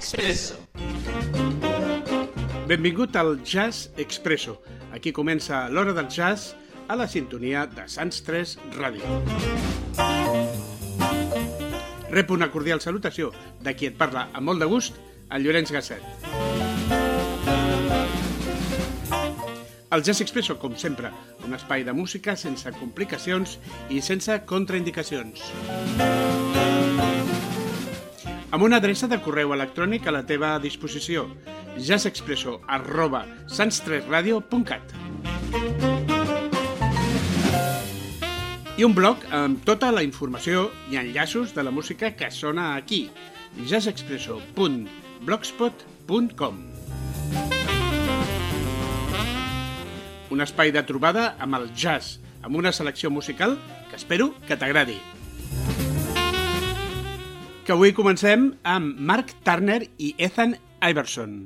Expresso. Benvingut al Jazz Expresso. Aquí comença l'hora del jazz a la sintonia de Sants 3 Ràdio. Rep una cordial salutació de qui et parla amb molt de gust, el Llorenç Gasset. El Jazz Expresso, com sempre, un espai de música sense complicacions i sense contraindicacions. Amb una adreça de correu electrònic a la teva disposició, jazzexpresso arroba sans3radio.cat i un blog amb tota la informació i enllaços de la música que sona aquí, jazzexpresso.blogspot.com Un espai de trobada amb el jazz, amb una selecció musical que espero que t'agradi. Que avui comencem amb Mark Turner i Ethan Iverson.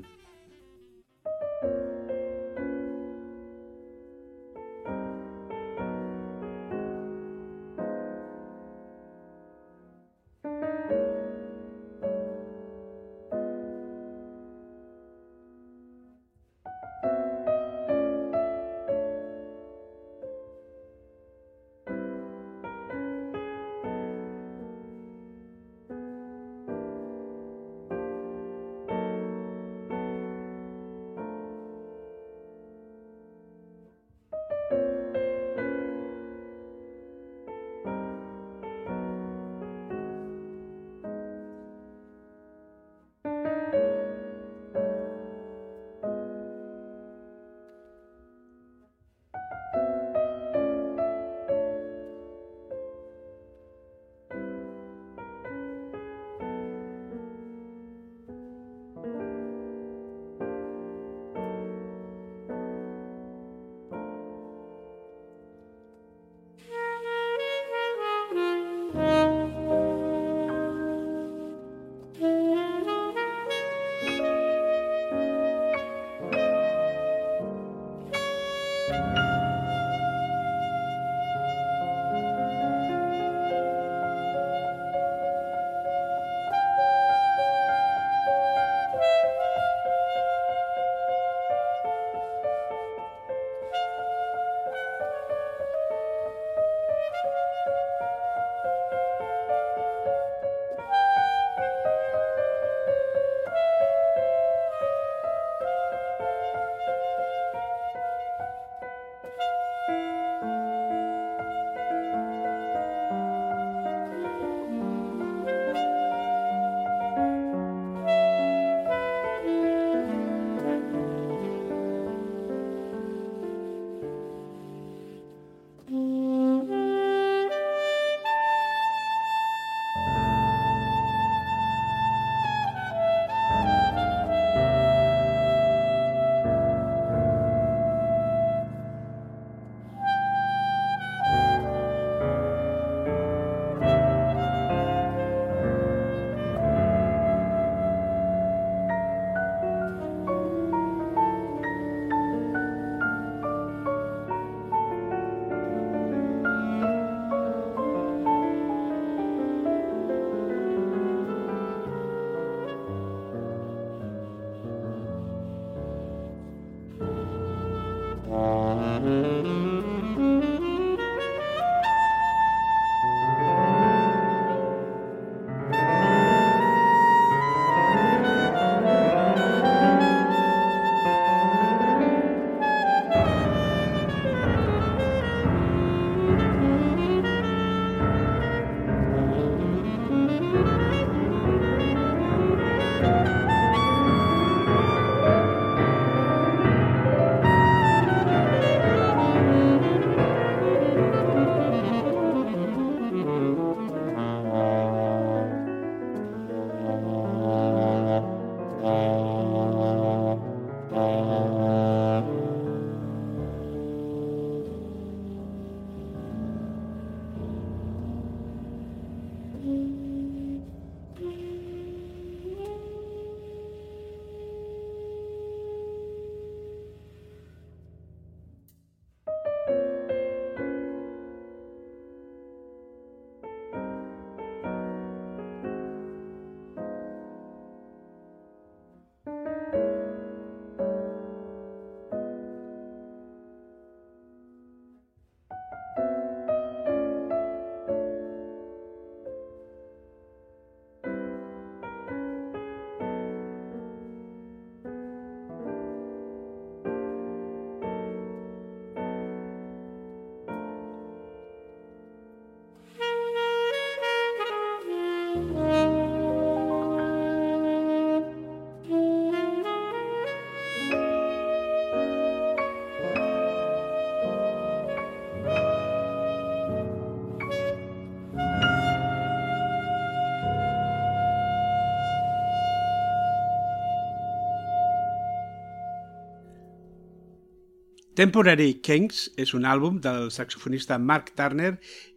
Temporary Kings és un àlbum del saxofonista Mark Turner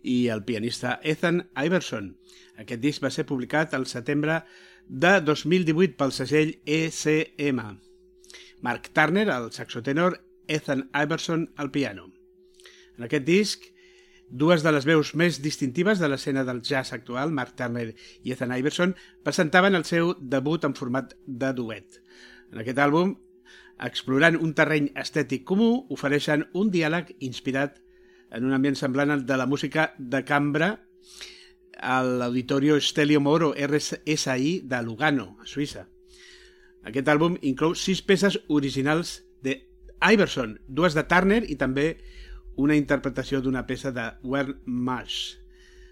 i el pianista Ethan Iverson. Aquest disc va ser publicat al setembre de 2018 pel segell ECM. Mark Turner, el saxotenor, Ethan Iverson, al piano. En aquest disc, dues de les veus més distintives de l'escena del jazz actual, Mark Turner i Ethan Iverson, presentaven el seu debut en format de duet. En aquest àlbum explorant un terreny estètic comú, ofereixen un diàleg inspirat en un ambient semblant al de la música de cambra a l'Auditorio Stelio Moro RSI de Lugano, a Suïssa. Aquest àlbum inclou sis peces originals de Iverson, dues de Turner i també una interpretació d'una peça de Wern Marsh.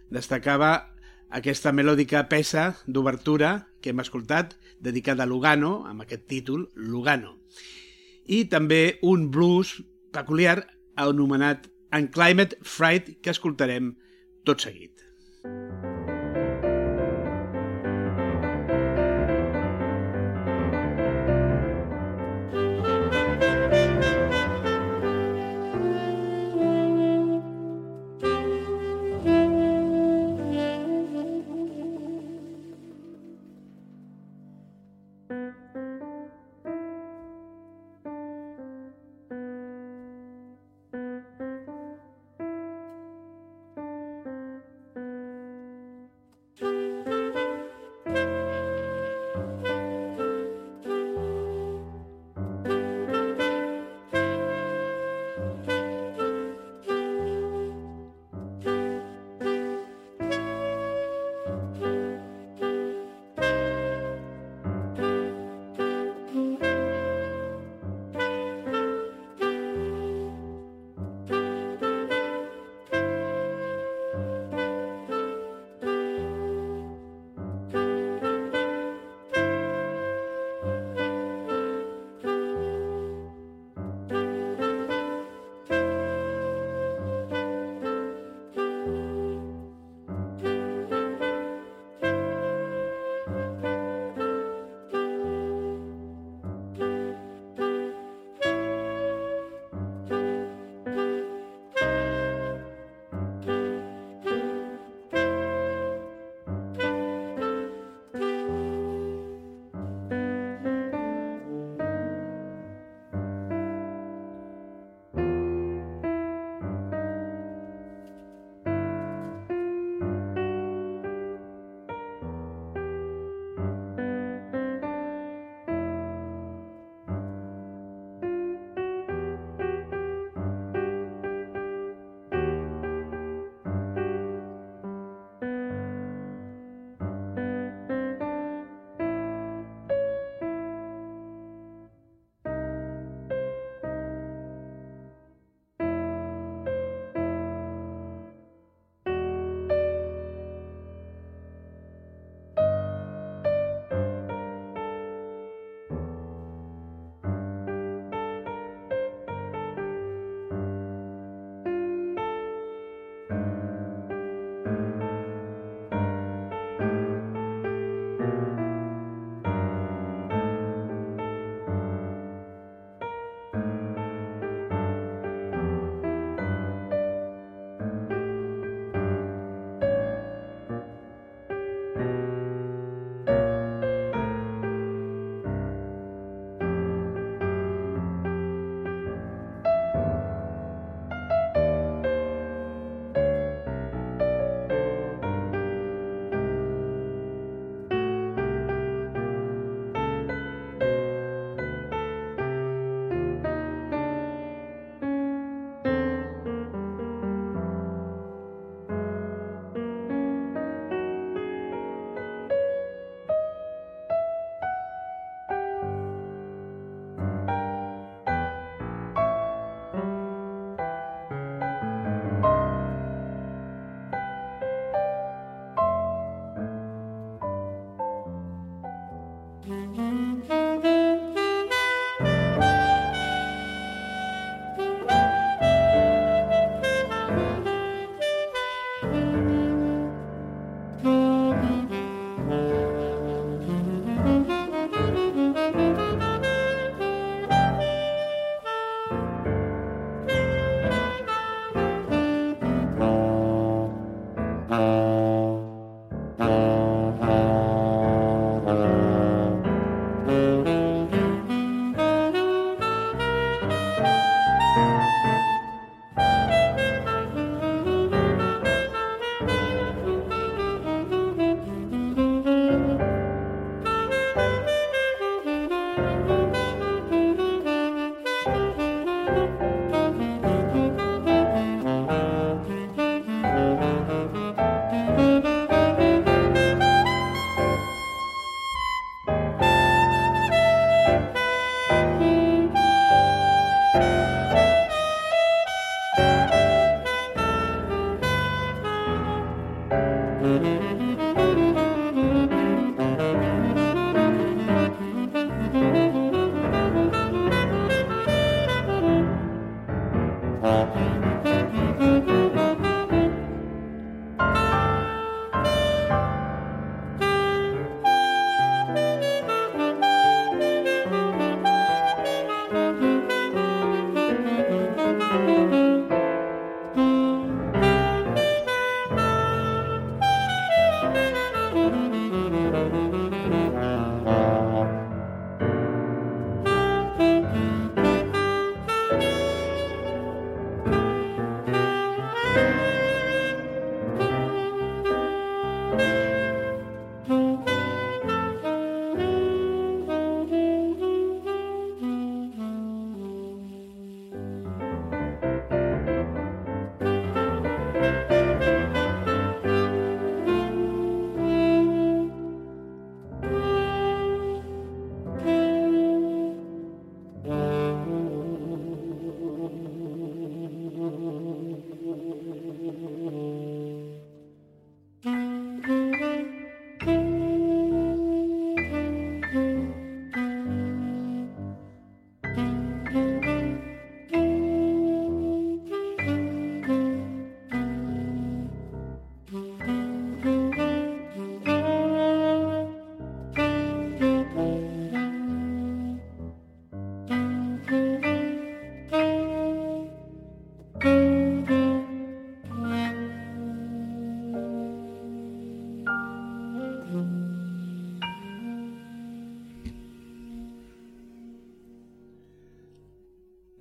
Destacava aquesta melòdica peça d'obertura que hem escoltat, dedicada a Lugano, amb aquest títol, Lugano i també un blues peculiar anomenat Unclimated Fright que escoltarem tot seguit.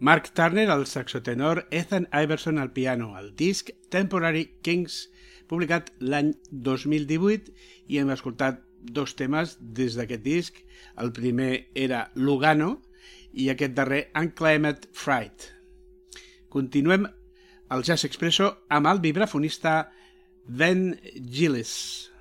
Mark Turner al saxotenor, Ethan Iverson al piano, el disc Temporary Kings, publicat l'any 2018 i hem escoltat dos temes des d'aquest disc. El primer era Lugano i aquest darrer Unclaimed Fright. Continuem al Jazz Expresso amb el vibrafonista Ben Gillis.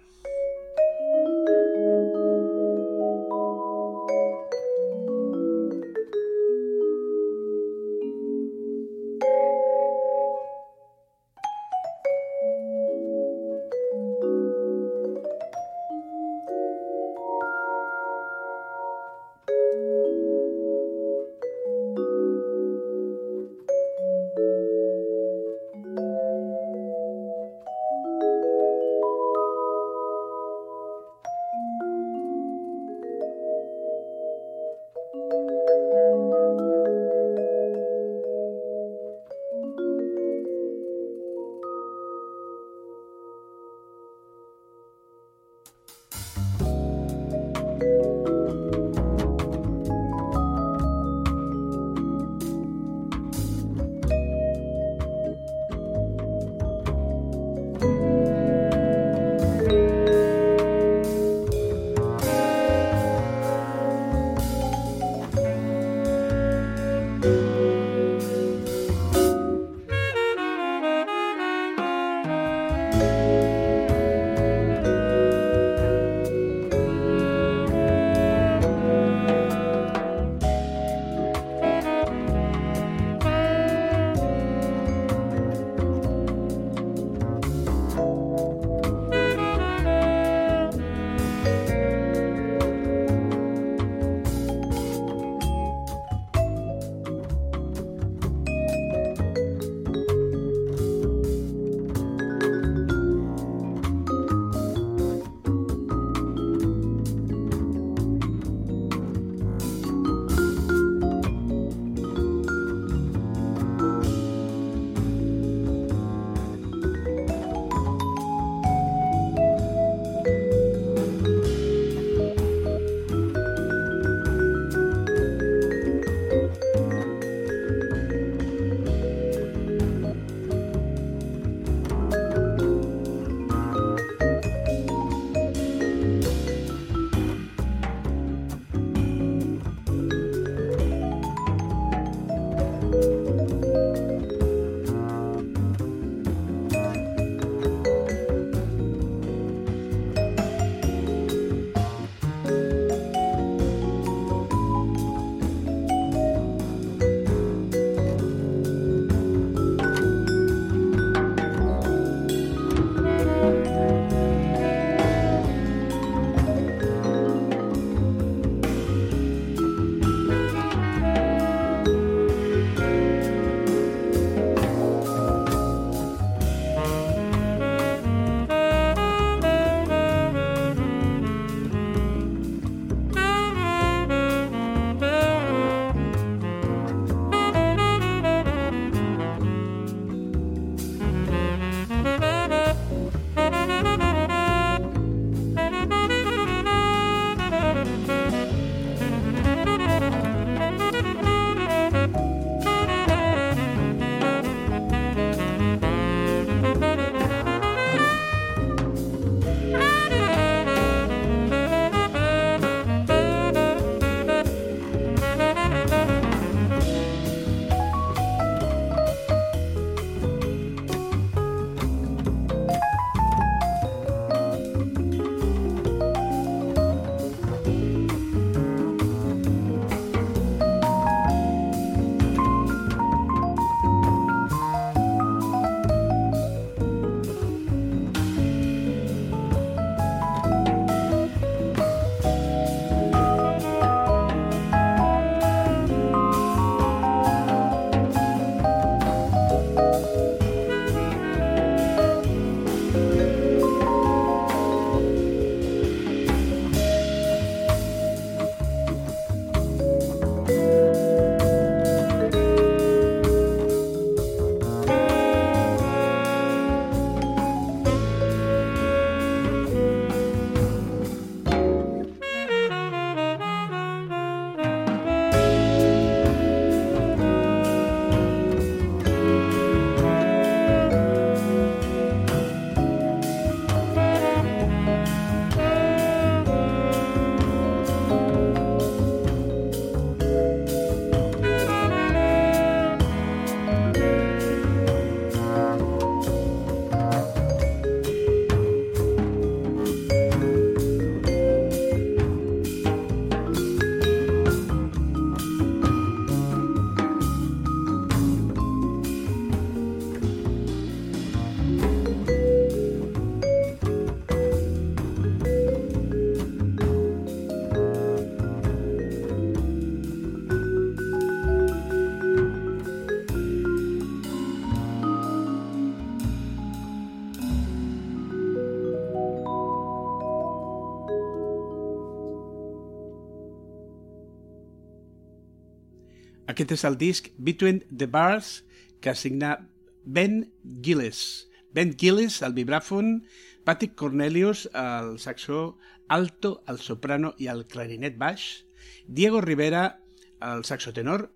Aquest és el disc Between the Bars que assigna Ben Gillis. Ben Gillis, al vibràfon, Patrick Cornelius, al saxó alto, al soprano i al clarinet baix, Diego Rivera, al saxo tenor,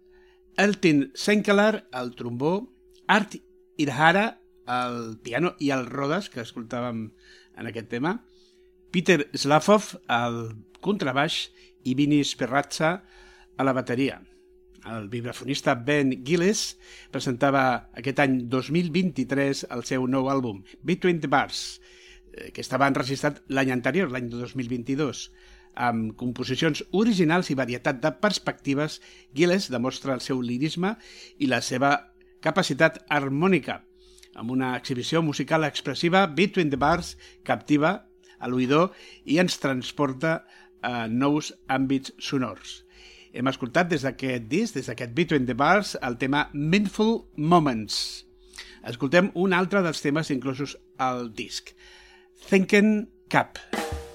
Eltin Senkelar, al trombó, Art Irhara, al piano i al rodes, que escoltàvem en aquest tema, Peter Slavov, al contrabaix, i Vini Sperrazza, a la bateria. El vibrafonista Ben Gillis presentava aquest any 2023 el seu nou àlbum, Between the Bars, eh, que estava enregistrat l'any anterior, l'any 2022. Amb composicions originals i varietat de perspectives, Gilles demostra el seu lirisme i la seva capacitat harmònica, amb una exhibició musical expressiva, Between the Bars captiva a l'oïdor i ens transporta a nous àmbits sonors. Hem escoltat des d'aquest disc, des d'aquest Between the Bars, el tema Mindful Moments. Escoltem un altre dels temes inclosos al disc, Thinking Cap. Thinking Cap.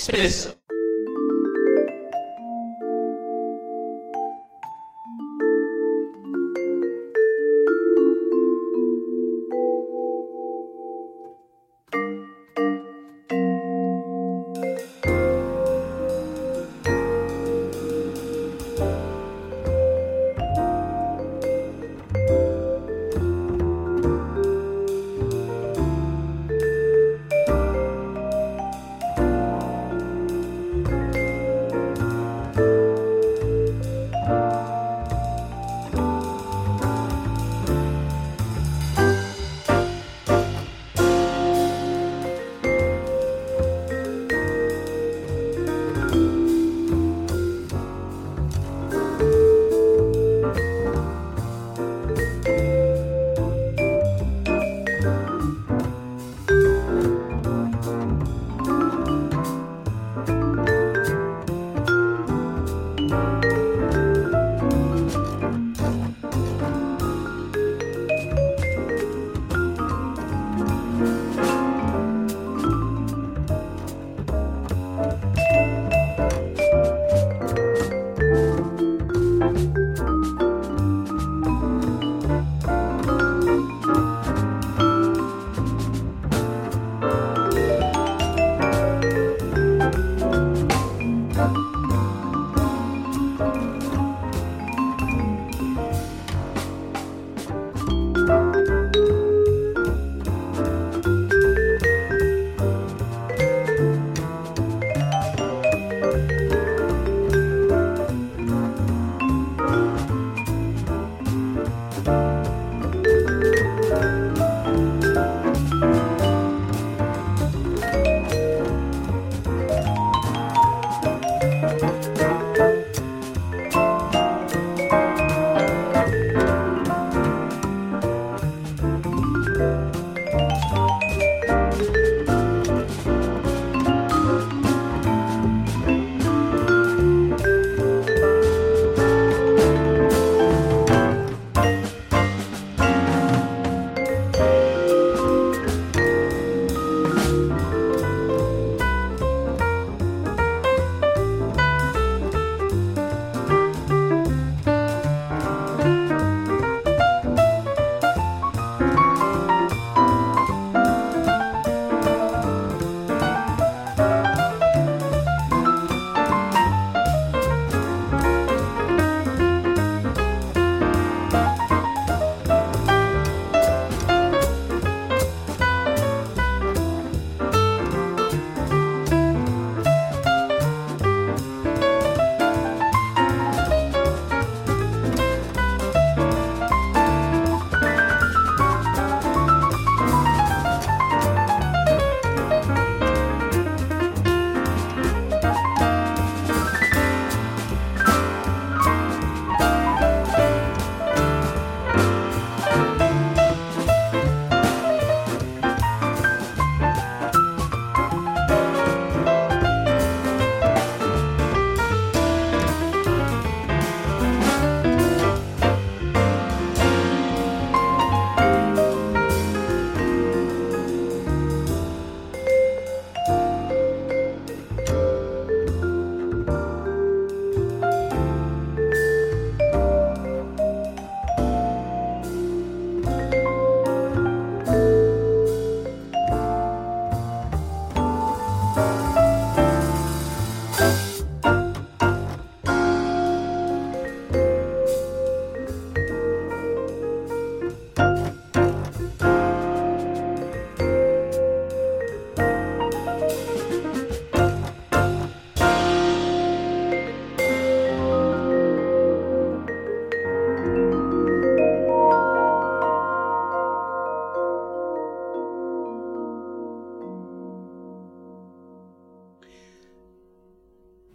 Expresso.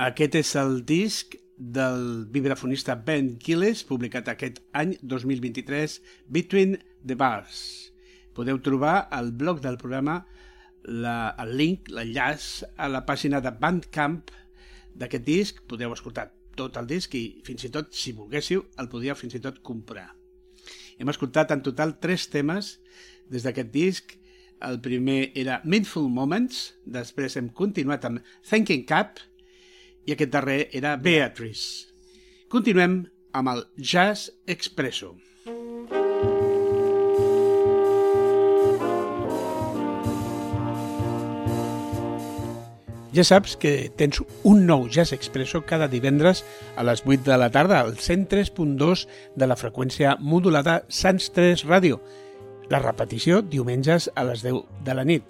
Aquest és el disc del vibrafonista Ben Gilles, publicat aquest any 2023, Between the Bars. Podeu trobar al blog del programa la, el link, l'enllaç a la pàgina de Bandcamp d'aquest disc. Podeu escoltar tot el disc i fins i tot, si volguéssiu, el podíeu fins i tot comprar. Hem escoltat en total tres temes des d'aquest disc El primer era Mindful Moments, després hem continuat amb Thinking Cap i aquest darrer era Beatrice. Continuem amb el Jazz Expresso. Ja saps que tens un nou Jazz Expresso cada divendres a les 8 de la tarda al 103.2 de la freqüència modulada Sants 3 Ràdio. La repetició diumenges a les 10 de la nit.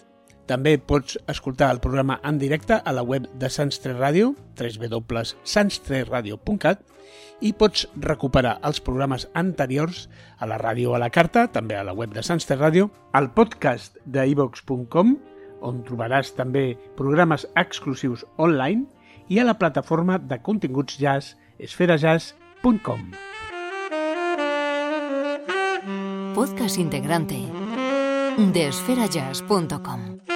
També pots escoltar el programa en directe a la web de Sants 3 Ràdio, www.sans3radio.cat i pots recuperar els programes anteriors a la ràdio a la carta, també a la web de Sants 3 Ràdio, al podcast de ivox.com on trobaràs també programes exclusius online i a la plataforma de continguts jazz esferajazz.com. Podcast integrante de esferajazz.com.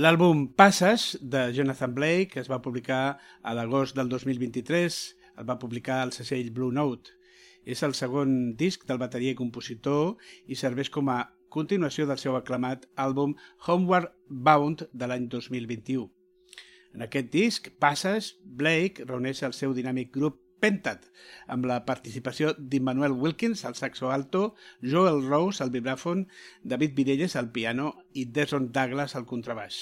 L'àlbum Passes, de Jonathan Blake, que es va publicar a l'agost del 2023, el va publicar el segell Blue Note. És el segon disc del bateria i compositor i serveix com a continuació del seu aclamat àlbum Homeward Bound de l'any 2021. En aquest disc, Passes, Blake reuneix el seu dinàmic grup Pentat, amb la participació d'Immanuel Wilkins al saxo alto, Joel Rose al vibràfon, David Virelles al piano i Deson Douglas al contrabaix.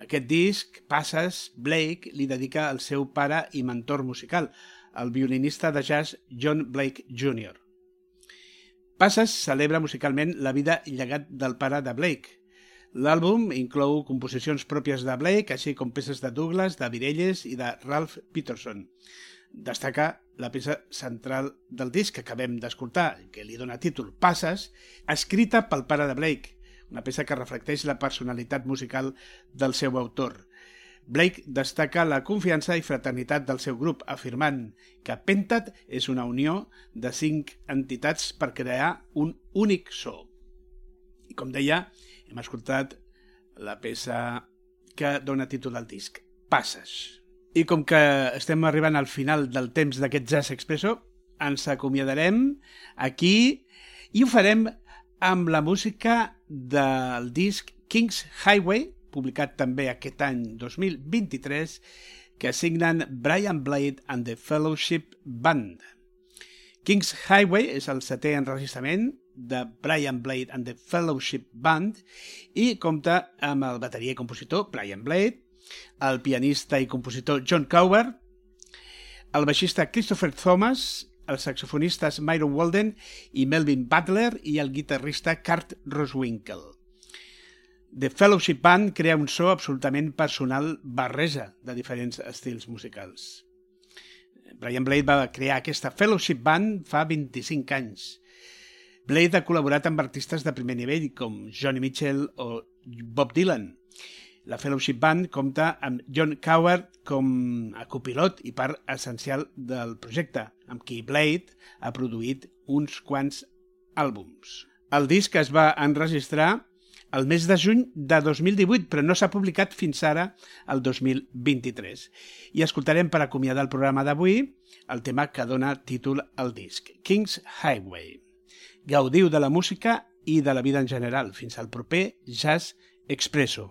Aquest disc, Passes, Blake li dedica al seu pare i mentor musical, el violinista de jazz John Blake Jr. Passes celebra musicalment la vida i llegat del pare de Blake, L'àlbum inclou composicions pròpies de Blake, així com peces de Douglas, de Virelles i de Ralph Peterson destaca la peça central del disc que acabem d'escoltar, que li dona títol Passes, escrita pel pare de Blake, una peça que reflecteix la personalitat musical del seu autor. Blake destaca la confiança i fraternitat del seu grup, afirmant que Pentat és una unió de cinc entitats per crear un únic so. I com deia, hem escoltat la peça que dona títol al disc, Passes. I com que estem arribant al final del temps d'aquest Jazz Expresso, ens acomiadarem aquí i ho farem amb la música del disc King's Highway, publicat també aquest any 2023, que assignen Brian Blade and the Fellowship Band. King's Highway és el setè enregistrament de Brian Blade and the Fellowship Band i compta amb el bateria i compositor Brian Blade, el pianista i compositor John Cower, el baixista Christopher Thomas, els saxofonistes Myron Walden i Melvin Butler i el guitarrista Kurt Roswinkle. The Fellowship Band crea un so absolutament personal barreja de diferents estils musicals. Brian Blade va crear aquesta Fellowship Band fa 25 anys. Blade ha col·laborat amb artistes de primer nivell com Johnny Mitchell o Bob Dylan la Fellowship Band compta amb John Coward com a copilot i part essencial del projecte, amb qui Blade ha produït uns quants àlbums. El disc es va enregistrar el mes de juny de 2018, però no s'ha publicat fins ara, el 2023. I escoltarem per acomiadar el programa d'avui el tema que dona títol al disc, King's Highway. Gaudiu de la música i de la vida en general. Fins al proper Jazz Expresso.